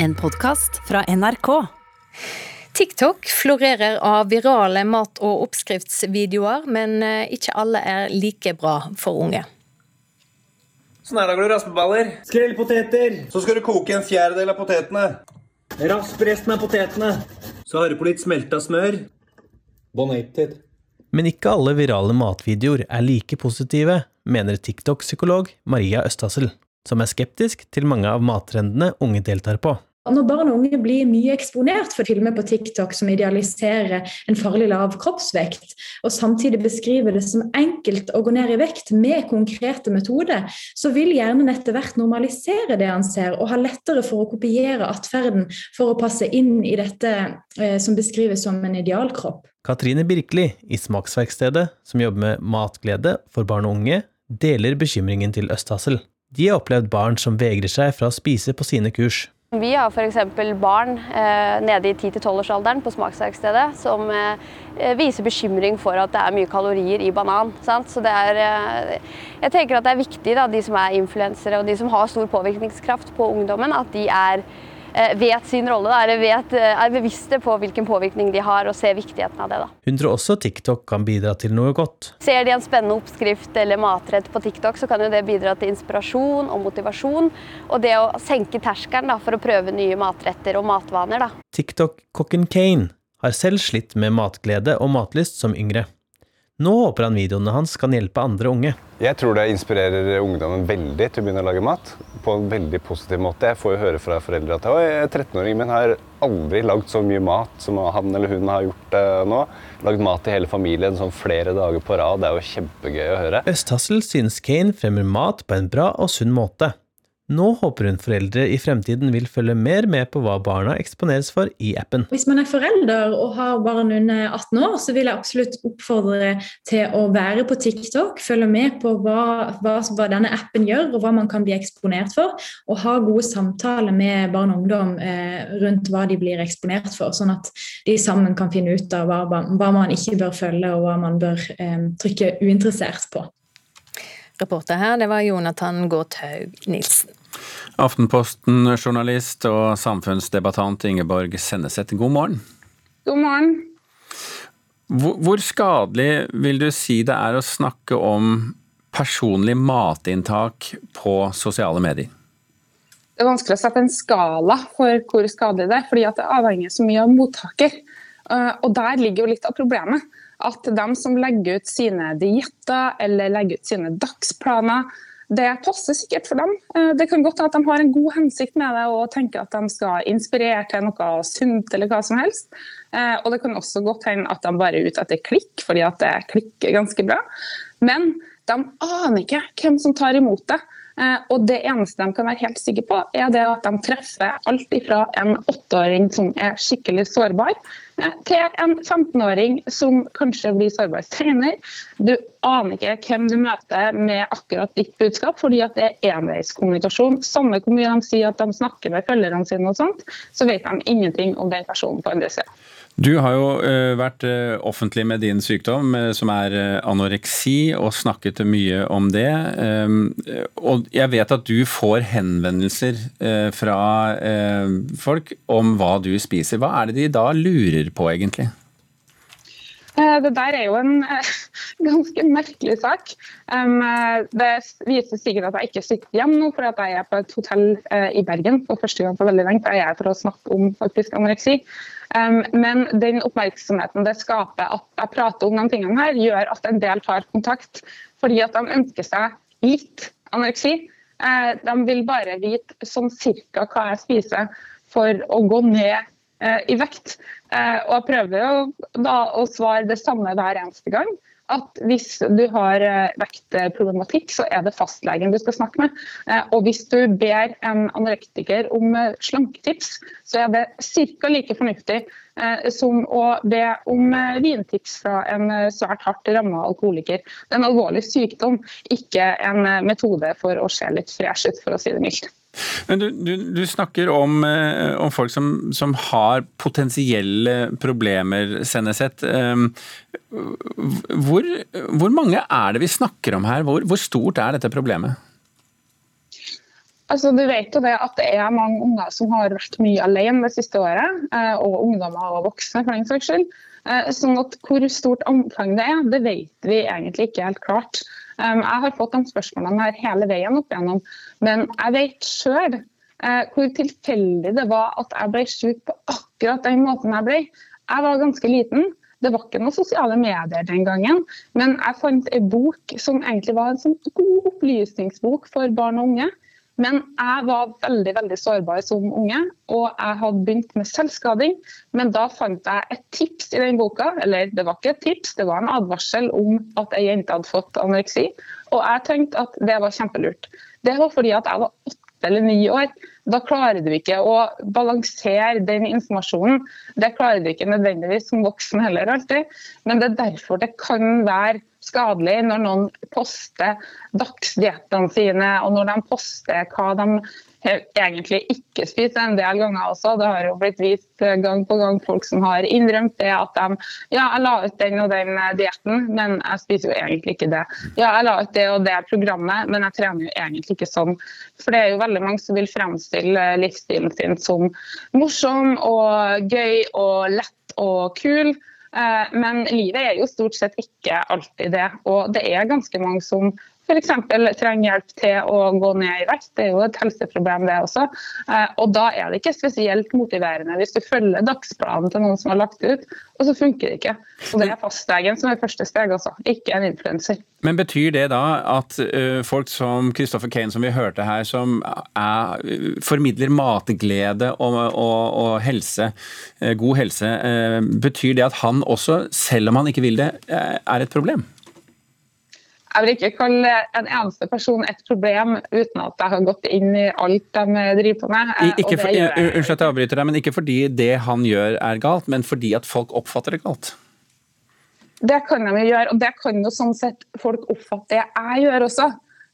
En podkast fra NRK. TikTok florerer av virale mat- og oppskriftsvideoer, men eh, ikke alle er like bra for unge. Sånn her lager du raspeballer. Skrell poteter. Så skal du koke en fjerdedel av potetene. Rasp resten av potetene. Så har du på litt smelta smør. Bonated. Men ikke alle virale matvideoer er like positive, mener TikTok-psykolog Maria Østassel, som er skeptisk til mange av mattrendene unge deltar på. Når barn og unge blir mye eksponert for filmer på TikTok som idealiserer en farlig lav kroppsvekt, og samtidig beskriver det som enkelt å gå ned i vekt med konkrete metoder, så vil hjernen etter hvert normalisere det han ser, og ha lettere for å kopiere atferden for å passe inn i dette eh, som beskrives som en idealkropp. Katrine Birkeli i Smaksverkstedet, som jobber med matglede for barn og unge, deler bekymringen til Østhassel. De har opplevd barn som vegrer seg fra å spise på sine kurs. Vi har f.eks. barn eh, nede i 10-12-årsalderen på Smaksverkstedet som eh, viser bekymring for at det er mye kalorier i banan. Sant? Så det er, eh, jeg tenker at det er viktig, da, de som er influensere og de som har stor påvirkningskraft på ungdommen, at de er vet sin rolle, eller vet, eh, er bevisste på hvilken påvirkning de har, og ser viktigheten av det. Da. Hun tror også TikTok kan bidra til noe godt. Ser de en spennende oppskrift eller matrett på TikTok, så kan jo det bidra til inspirasjon og motivasjon. Og det å senke terskelen da, for å prøve nye matretter og matvaner. TikTok-kokken Kane har selv slitt med matglede og matlyst som yngre. Nå håper han videoene hans kan hjelpe andre unge. Jeg tror det inspirerer ungdommen veldig til å begynne å lage mat. På en veldig positiv måte. Jeg får jo høre fra foreldre at er 13-åring, men har aldri lagd så mye mat som han eller hun har gjort nå. Lagd mat til hele familien sånn flere dager på rad. Det er jo kjempegøy å høre. Østhassel synes Kane fremmer mat på en bra og sunn måte. Nå håper hun foreldre i fremtiden vil følge mer med på hva barna eksponeres for i appen. Hvis man er forelder og har barn under 18 år, så vil jeg absolutt oppfordre til å være på TikTok, følge med på hva, hva, hva denne appen gjør, og hva man kan bli eksponert for, og ha gode samtaler med barn og ungdom eh, rundt hva de blir eksponert for, sånn at de sammen kan finne ut av hva, hva man ikke bør følge, og hva man bør eh, trykke uinteressert på. Reporter her, det var Jonathan Gaathaug Nilsen. Aftenposten-journalist og samfunnsdebattant Ingeborg Senneset, god morgen. God morgen. Hvor skadelig vil du si det er å snakke om personlig matinntak på sosiale medier? Det er vanskelig å sette en skala for hvor skadelig det er, fordi det avhenger så mye av mottaker. Eh, og Der ligger jo litt av problemet. At de som legger ut sine dietter eller legger ut sine dagsplaner, det passer sikkert for dem. Eh, det kan godt hende at de har en god hensikt med det og tenker at de skal inspirere til noe sunt eller hva som helst. Eh, og det kan også godt hende at de bare er ute etter klikk, fordi at det klikker ganske bra. Men de aner ikke hvem som tar imot det. Eh, og det eneste de kan være helt sikre på, er det at de treffer alt fra en åtteåring som er skikkelig sårbar, eh, til en 15-åring som kanskje blir sårbar senere. Du aner ikke hvem du møter med akkurat ditt budskap, fordi at det er enveiskommunikasjon. Samme hvor mye de sier at de snakker med følgerne sine, og sånt, så vet de ingenting om den personen på andre sida. Du har jo uh, vært uh, offentlig med din sykdom, uh, som er anoreksi, og snakket mye om det. Um, og jeg vet at du får henvendelser fra folk om hva du spiser. Hva er det de da lurer på, egentlig? Det der er jo en ganske merkelig sak. Det viser sikkert at jeg ikke sitter hjemme nå, for jeg er på et hotell i Bergen for første gang på veldig lenge. Jeg er for å snakke om faktisk anoreksi. Men den oppmerksomheten det skaper at jeg prater om de tingene her, gjør at en del tar kontakt. Fordi at de ønsker seg litt anoreksi. Eh, de vil bare vite sånn cirka hva jeg spiser for å gå ned eh, i vekt. Eh, og jeg prøver jo da å svare det samme hver eneste gang at hvis du har eh, vektproblematikk, så er det fastlegen du skal snakke med. Eh, og hvis du ber en anorektiker om eh, slanketips, så er det ca. like fornuftig som å be om vintips fra en svært hardt ramma alkoholiker. Det er en alvorlig sykdom, ikke en metode for å se litt fresh ut, for å si det mildt. Men du, du, du snakker om, eh, om folk som, som, har potensielle problemer, Senneset. Ehm, hvor, hvor, mange er det vi snakker om her? Hvor, hvor stort er dette problemet? Altså, du vet jo det at det er mange unger som har vært mye alene det siste året. Eh, og ungdommer og voksne, for den saks skyld. Eh, sånn at Hvor stort omfang det er, det vet vi egentlig ikke helt klart. Um, jeg har fått de spørsmålene her hele veien opp igjennom, men jeg vet sjøl eh, hvor tilfeldig det var at jeg ble syk på akkurat den måten jeg ble. Jeg var ganske liten. Det var ikke noen sosiale medier den gangen, men jeg fant en bok som egentlig var en sånn god opplysningsbok for barn og unge. Men jeg var veldig veldig sårbar som unge, og jeg hadde begynt med selvskading. Men da fant jeg et tips i den boka, eller det var ikke et tips, det var en advarsel om at ei jente hadde fått anoreksi. Og jeg tenkte at det var kjempelurt. Det var fordi at jeg var eller ni år. Da klarer du ikke å balansere den informasjonen. Det klarer du ikke nødvendigvis som voksen heller alltid. Men det er derfor det kan være skadelig når noen poster dagsdiettene sine, og når de poster hva de egentlig ikke spiser en del ganger også. Det har jo blitt vist gang på gang folk som har innrømt det at de ja, jeg la ut den og den dietten, men jeg spiser jo egentlig ikke det. Ja, jeg la ut det og det programmet, men jeg trener jo egentlig ikke sånn. For det er jo veldig mange som vil fremstille livsstilen sin som morsom og gøy og lett og kul. Eh, men livet er jo stort sett ikke alltid det. Og det er ganske mange som f.eks. trenger hjelp til å gå ned i vekt. Det er jo et helseproblem, det også. Eh, og da er det ikke spesielt motiverende hvis du følger dagsplanen til noen som har lagt ut, og så funker det ikke. Og det er fastlegen som er første steg, altså. ikke en influenser. Men betyr det da at uh, folk som Christopher Kane, som vi hørte her, som er, formidler matglede og, og, og helse, uh, god helse, betyr det at han også, selv om han ikke vil det, er et problem? Jeg vil ikke kalle en eneste person et problem uten at jeg har gått inn i alt de driver på med. Unnskyld at jeg avbryter deg, men ikke fordi det han gjør er galt, men fordi at folk oppfatter det galt? Det kan de jo gjøre, og det kan jo sånn sett folk oppfatte det jeg gjør også.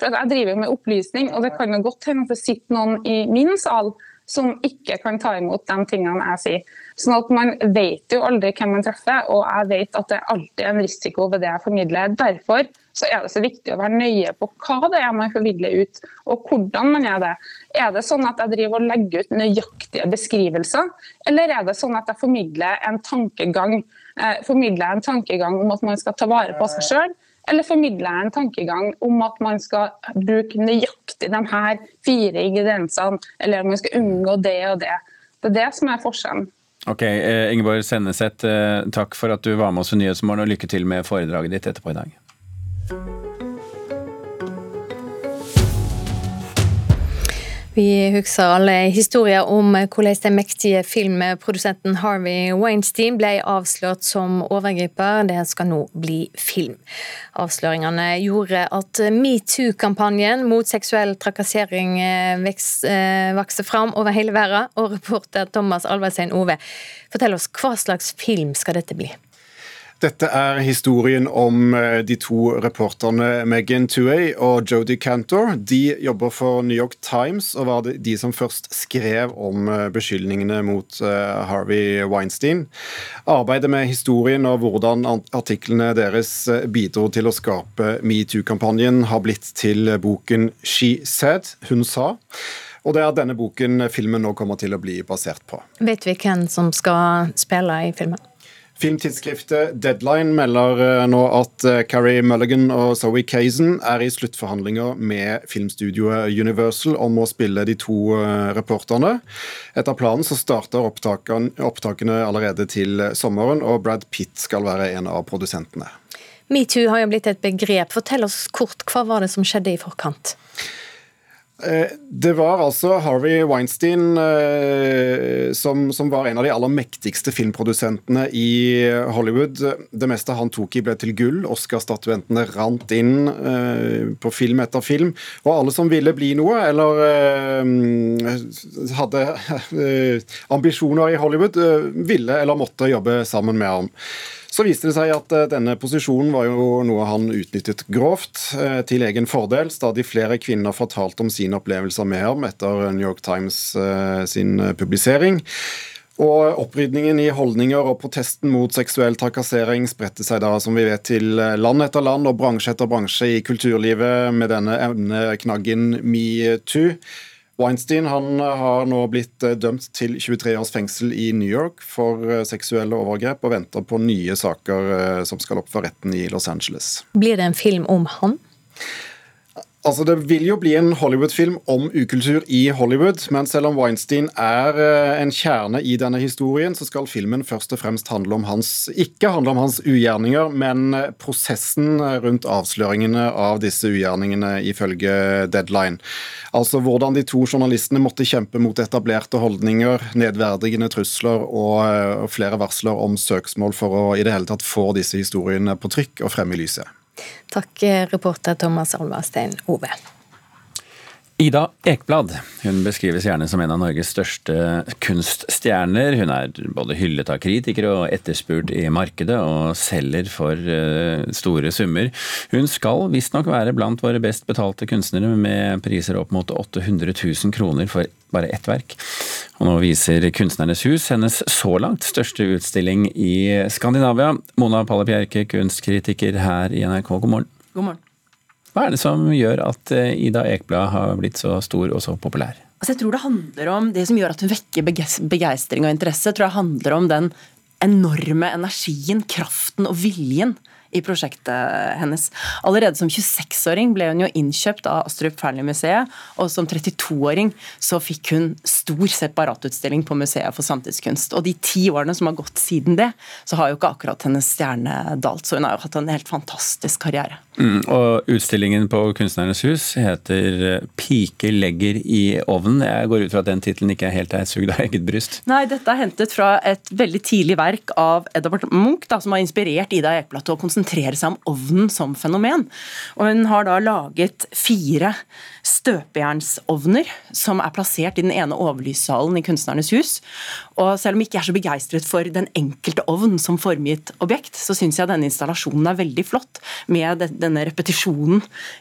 For Jeg driver med opplysning, og det kan jo godt hende at det sitter noen i min sal som ikke kan ta imot de tingene jeg sier. Sånn at Man vet jo aldri hvem man treffer, og jeg vet at det er alltid en risiko ved det jeg formidler. Derfor så er det så viktig å være nøye på hva det er man formidler ut, og hvordan man gjør det. Er det sånn at jeg driver og legger ut nøyaktige beskrivelser, eller er det sånn at jeg formidler en tankegang, eh, formidler en tankegang om at man skal ta vare på seg sjøl? Eller formidler en tankegang om at man skal bruke nøyaktig de her fire ingrediensene, eller om man skal unngå det og det. Det er det som er forskjellen. Ok, eh, Ingeborg Senneset, eh, takk for at du var med oss i Nyhetsmorgen, og lykke til med foredraget ditt etterpå i dag. Vi husker alle historier om hvordan den mektige filmprodusenten Harvey Weinstein ble avslørt som overgriper. Det skal nå bli film. Avsløringene gjorde at metoo-kampanjen mot seksuell trakassering eh, eh, vokste fram over hele verden. Og reporter Thomas Alversein Ove, fortell oss hva slags film skal dette bli? Dette er historien om eh, de to reporterne Megan Tuey og Jodie Cantor. De jobber for New York Times og var de som først skrev om eh, beskyldningene mot eh, Harvey Weinstein. Arbeidet med historien og hvordan artiklene deres bidro til å skape metoo-kampanjen, har blitt til boken She Said, hun sa. Og det er denne boken filmen nå kommer til å bli basert på. Vet vi hvem som skal spille i filmen? Filmtidsskriftet Deadline melder eh, nå at eh, Carrie Mulligan og Zoe Kazan er i sluttforhandlinger med filmstudioet Universal om å spille de to eh, reporterne. Etter planen så starter opptakene allerede til sommeren, og Brad Pitt skal være en av produsentene. Metoo har jo blitt et begrep. Fortell oss kort, hva var det som skjedde i forkant? Eh, det var altså Harvey Weinstein eh, som, som, var en av de aller mektigste filmprodusentene i Hollywood. Det meste han tok i ble til gull. Oscar-statuentene rant inn eh, på film etter film. Og alle som ville bli noe, eller hadde ambisjoner i Hollywood, ville eller måtte jobbe sammen med ham. Så viste det seg at eh, denne posisjonen var jo noe han utnyttet grovt eh, til egen fordel. Stadig flere kvinner fortalte om sine opplevelser med ham etter New York Times eh, sin publisering. Og Opprydningen i holdninger og protesten mot seksuell trakassering spredte seg da, som vi vet, til land etter land og bransje etter bransje i kulturlivet med denne emneknaggen metoo. Weinstein han har nå blitt eh, dømt til 23 års fengsel i New York for eh, seksuelle overgrep, og venter på nye saker eh, som skal opp for retten i Los Angeles. Blir det en film om han? Altså, Det vil jo bli en Hollywood-film om ukultur i Hollywood, men selv om Weinstein er eh, en kjerne i denne historien, så skal filmen først og fremst handle om hans, ikke handle om hans ugjerninger, men eh, prosessen rundt avsløringene av disse ugjerningene, ifølge Deadline. Altså hvordan de to journalistene måtte kjempe mot etablerte holdninger, nedverdigende trusler eh, og flere varsler om søksmål for å i det hele tatt få disse historiene på trykk og frem i lyset. Takk, reporter Thomas Alvarstein Ove. Ida Ekblad hun beskrives gjerne som en av Norges største kunststjerner. Hun er både hyllet av kritikere og etterspurt i markedet, og selger for uh, store summer. Hun skal visstnok være blant våre best betalte kunstnere, med priser opp mot 800 000 kroner for bare ett verk. Og nå viser Kunstnernes hus hennes så langt største utstilling i Skandinavia. Mona Palle Bjerke, kunstkritiker her i NRK, god morgen. God morgen. Hva er det som gjør at eh, Ida Ekblad har blitt så stor og så populær? Altså jeg tror Det handler om det som gjør at hun vekker begeistring og interesse. tror jeg handler om den enorme energien, kraften og viljen i prosjektet hennes. Allerede som 26-åring ble hun jo innkjøpt av Astrup Fearnley-museet, og som 32-åring så fikk hun stor separatutstilling på Museet for samtidskunst. Og de ti årene som har gått siden det, så har jo ikke akkurat hennes stjerne dalt. Så hun har jo hatt en helt fantastisk karriere. Mm, og utstillingen på Kunstnernes hus heter 'Pike legger i ovnen'. Jeg går ut fra at den tittelen ikke er helt er sugd av eget bryst? Nei, dette er hentet fra et veldig tidlig verk av Edvard Munch, da, som har inspirert Ida Ekblad til å konsentrere seg om ovnen som fenomen. Og hun har da laget fire støpejernsovner som er plassert i den ene overlyssalen i Kunstnernes hus. Og selv om jeg ikke er så begeistret for den enkelte ovn som formgitt objekt, så syns jeg denne installasjonen er veldig flott, med denne repetisjonen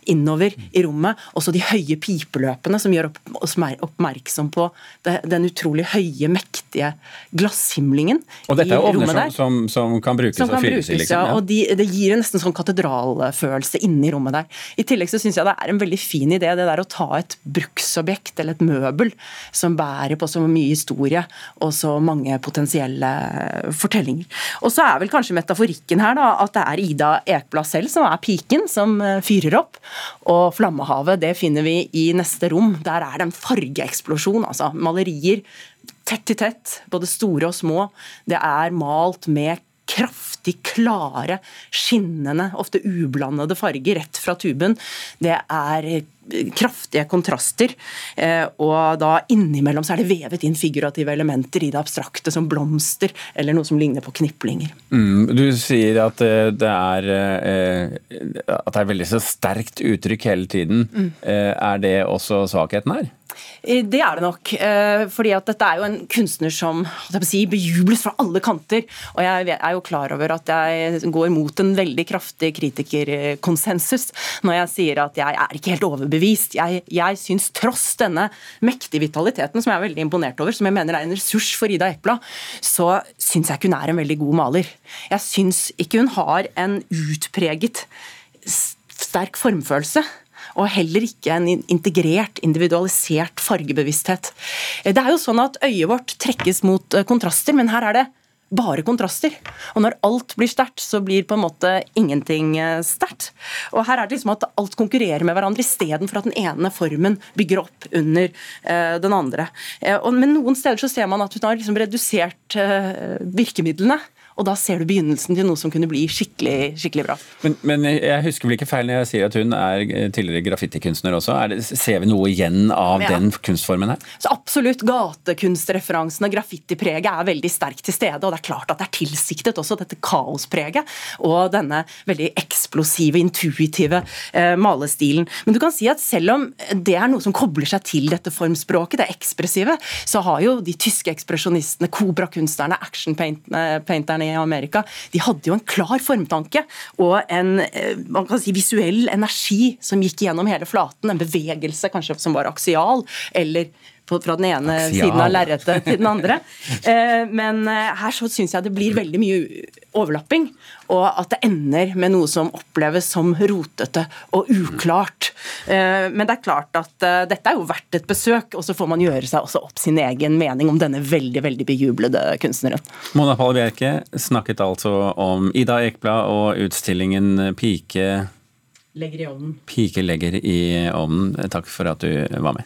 innover i rommet. Også de høye pipeløpene som gjør oss oppmerksom på den utrolig høye, mektige glasshimlingen og dette er ovner som, som, som, kan brukes som kan og fyres i? Liksom. Ja, og de, det gir en nesten sånn katedralfølelse inni rommet der. I tillegg så syns jeg det er en veldig fin idé det der å ta et bruksobjekt eller et møbel som bærer på så mye historie og så mange potensielle fortellinger. Og så er vel kanskje metaforikken her da, at det er Ida Ekblad selv som er piken som eh, fyrer opp. Og flammehavet det finner vi i neste rom. Der er det en fargeeksplosjon. altså Malerier tett i tett, både store og små. Det er malt med kraftig klare, skinnende, ofte ublandede farger rett fra tuben. Det er kraftige kontraster. Eh, og da innimellom så er det vevet inn figurative elementer i det abstrakte, som blomster eller noe som ligner på kniplinger. Mm, du sier at eh, det er eh, at det er veldig så sterkt uttrykk hele tiden. Mm. Er det også svakheten her? Det er det nok. Fordi at dette er jo en kunstner som si, bejubles fra alle kanter. Og jeg er jo klar over at jeg går mot en veldig kraftig kritikerkonsensus når jeg sier at jeg er ikke helt overbevist. Jeg, jeg syns tross denne mektige vitaliteten, som jeg er veldig imponert over, som jeg mener er en ressurs for Ida Epla, så syns jeg ikke hun er en veldig god maler. Jeg syns ikke hun har en utpreget sterk formfølelse og heller ikke en integrert, individualisert fargebevissthet. Det er jo sånn at øyet vårt trekkes mot eh, kontraster, men her er det bare kontraster. Og når alt blir sterkt, så blir på en måte ingenting eh, sterkt. Og her er det liksom at alt konkurrerer med hverandre istedenfor at den ene formen bygger opp under uh, den andre. Uh, og, men noen steder så ser man at hun har liksom redusert uh, virkemidlene. Og da ser du begynnelsen til noe som kunne bli skikkelig, skikkelig bra. Men, men, jeg husker vel ikke feil når jeg sier at hun er tidligere graffitikunstner også. Det, ser vi noe igjen av ja. den kunstformen her? Så absolutt. Gatekunstreferansene, graffitipreget er veldig sterkt til stede. Og det er klart at det er tilsiktet også, dette kaospreget. Og denne veldig eksplosive, intuitive eh, malestilen. Men du kan si at selv om det er noe som kobler seg til dette formspråket, det ekspressive, så har jo de tyske ekspresjonistene, Cobra-kunstnerne, actionpainterne i Amerika, de hadde jo en klar formtanke og en eh, man kan si, visuell energi som gikk gjennom hele flaten. En bevegelse kanskje som var aksial, eller fra den ene Aksial. siden av lerretet til den andre. Eh, Men eh, her så syns jeg det blir veldig mye overlapping, og at det ender med noe som oppleves som rotete og uklart. Eh, Men det er klart at dette er jo verdt et besøk, og så får man gjøre seg også opp sin egen mening om denne veldig veldig bejublede kunstneren. Mona Palle Bjerke snakket altså om Ida Ekblad og utstillingen Pike, Legger i ovnen. Pike legger i ovnen. Takk for at du var med.